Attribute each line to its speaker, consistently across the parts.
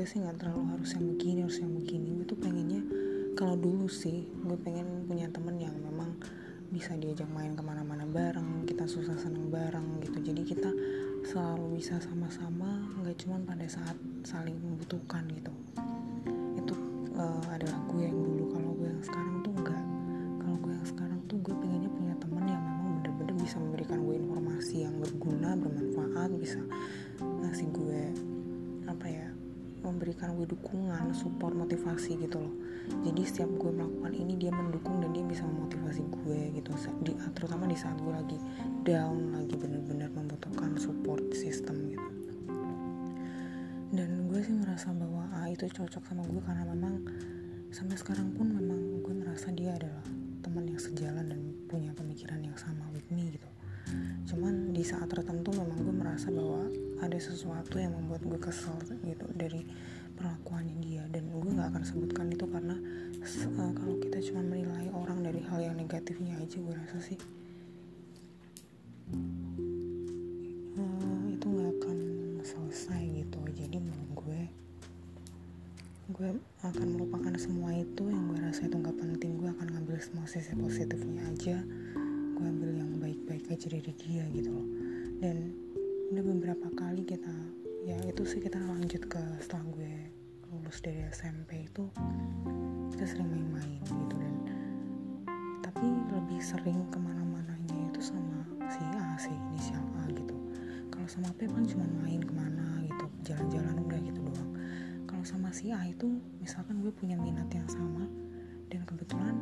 Speaker 1: gue sih nggak terlalu harus yang begini harus yang begini. Gue tuh pengennya kalau dulu sih gue pengen punya temen yang memang bisa diajak main ke mana-mana bareng kita susah seneng bareng gitu. Jadi kita selalu bisa sama-sama nggak cuma pada saat saling membutuhkan gitu. Itu uh, adalah gue yang dulu. Kalau gue yang sekarang tuh enggak kalau gue yang sekarang tuh gue pengennya punya teman yang memang bener-bener bisa memberikan gue informasi yang berguna bermanfaat bisa ngasih gue apa ya memberikan gue dukungan support motivasi gitu loh. Jadi setiap gue melakukan ini dia mendukung dan dia bisa memotivasi gue gitu. Di, terutama di saat gue lagi down lagi bener-bener membutuhkan support system gitu. Dan gue sih merasa bahwa ah, itu cocok sama gue karena memang sampai sekarang pun memang gue merasa dia adalah teman yang sejalan dan punya pemikiran yang sama with me gitu cuman di saat tertentu memang gue merasa bahwa ada sesuatu yang membuat gue kesel gitu dari perlakuannya dia. Dan gue nggak akan sebutkan itu karena uh, kalau kita cuma menilai orang dari hal yang negatifnya aja gue rasa sih uh, itu nggak akan selesai gitu. Jadi menurut gue gue akan melupakan semua itu. Yang gue rasa itu nggak penting. Gue akan ngambil semua sisi positifnya aja aja dari dia gitu loh. Dan udah beberapa kali kita ya itu sih kita lanjut ke setelah gue lulus dari SMP itu kita sering main-main gitu dan tapi lebih sering ke mana-mananya itu sama si A si inisial A gitu. Kalau sama P kan cuma main ke mana gitu jalan-jalan udah gitu doang. Kalau sama si A itu misalkan gue punya minat yang sama dan kebetulan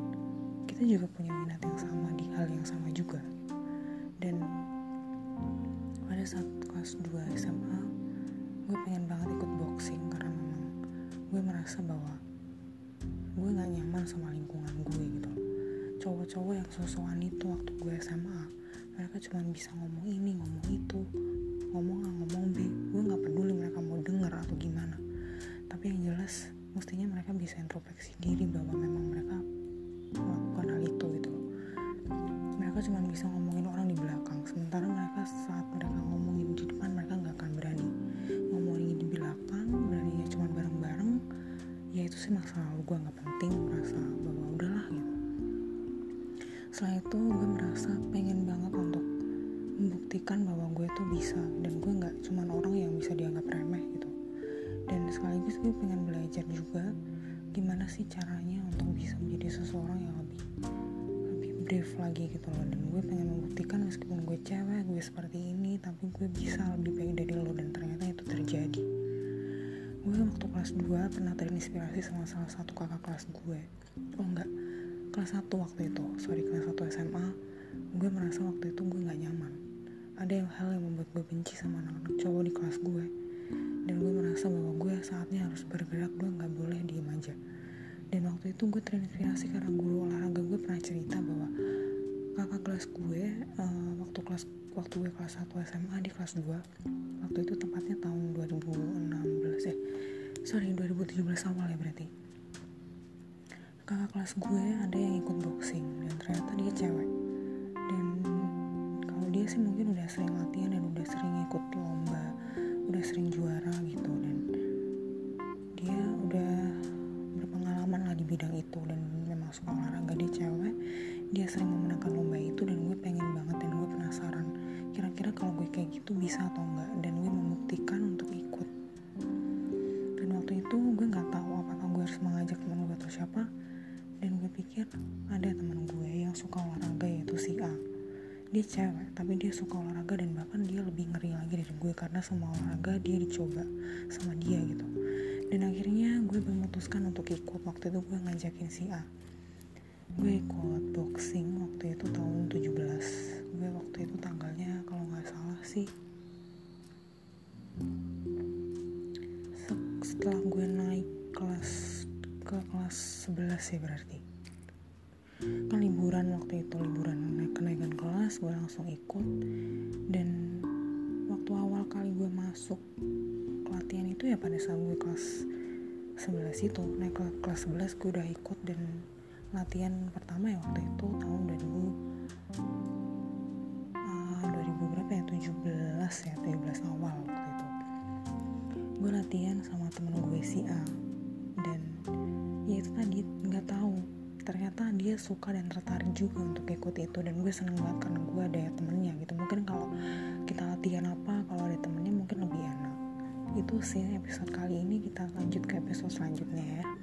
Speaker 1: kita juga punya minat yang sama di hal yang sama juga dan pada saat kelas 2 SMA gue pengen banget ikut boxing karena memang gue merasa bahwa gue gak nyaman sama lingkungan gue gitu. Cowok-cowok yang sosokan itu waktu gue SMA mereka cuma bisa ngomong ini ngomong itu ngomong A ngomong B ngomongin orang di belakang. Sementara mereka saat mereka ngomongin di depan mereka gak akan berani ya itu sih masa lalu gue nggak penting merasa bahwa udahlah gitu. Setelah itu gue merasa pengen banget untuk membuktikan bahwa gue tuh bisa dan gue nggak cuma orang yang bisa dianggap remeh gitu. Dan sekaligus gue pengen belajar juga gimana sih caranya untuk bisa menjadi seseorang yang lebih brave lagi gitu loh. Dan gue pengen membuktikan meskipun gue cewek gue seperti ini tapi gue bisa lebih baik dari lo. Dan ternyata itu terjadi. Gue waktu kelas 2 pernah terinspirasi sama salah satu kakak kelas gue. Oh enggak. Kelas 1 waktu itu. Sorry kelas 1 SMA gue merasa waktu itu gue gak nyaman. Ada yang hal yang membuat gue benci sama anak-anak cowok di kelas gue. Dan gue merasa bahwa gue saatnya harus bergerak. Gue gak boleh diem aja dan waktu itu gue terinspirasi karena guru olahraga gue pernah cerita bahwa kakak kelas gue uh, waktu kelas waktu gue kelas 1 SMA di kelas 2 waktu itu tepatnya tahun 2016 ya sorry 2017 awal ya berarti. Kakak kelas gue ada yang ikut boxing dan ternyata dia cewek. Dan kalau dia sih mungkin udah sering latihan dan udah sering ikut lomba udah sering juara gitu. Dan bidang itu dan memang suka olahraga dia cewek dia sering memenangkan lomba itu dan gue pengen banget dan gue penasaran kira-kira kalau gue kayak gitu bisa atau enggak dan gue membuktikan untuk ikut. Dan waktu itu gue nggak tahu apakah gue harus mengajak teman gue atau siapa dan gue pikir ada teman gue yang suka olahraga yaitu si A. Dia cewek tapi dia suka olahraga dan bahkan dia lebih ngeri lagi dari gue karena semua olahraga dia dicoba sama dia gitu dan akhirnya gue memutuskan untuk ikut. Waktu itu gue ngajakin si A. Gue ikut boxing waktu itu tahun 17 gue waktu itu tanggalnya kalau nggak salah sih setelah gue naik kelas ke kelas 11 ya berarti. Kan liburan waktu itu liburan naik kenaikan kelas gue langsung ikut pada saat gue kelas 11 itu. Naik ke kelas 11 gue udah ikut dan latihan pertama ya waktu itu tahun 2000 uh, 2000 berapa ya? 17 ya 17 awal waktu itu. Gue latihan sama temen gue si A. Dan ya itu tadi nggak tahu. Ternyata dia suka dan tertarik juga untuk ikut itu. Dan gue seneng banget karena gue ada temennya gitu. Mungkin kalau kita latihan apa kalau itu sih episode kali ini kita lanjut ke episode selanjutnya ya.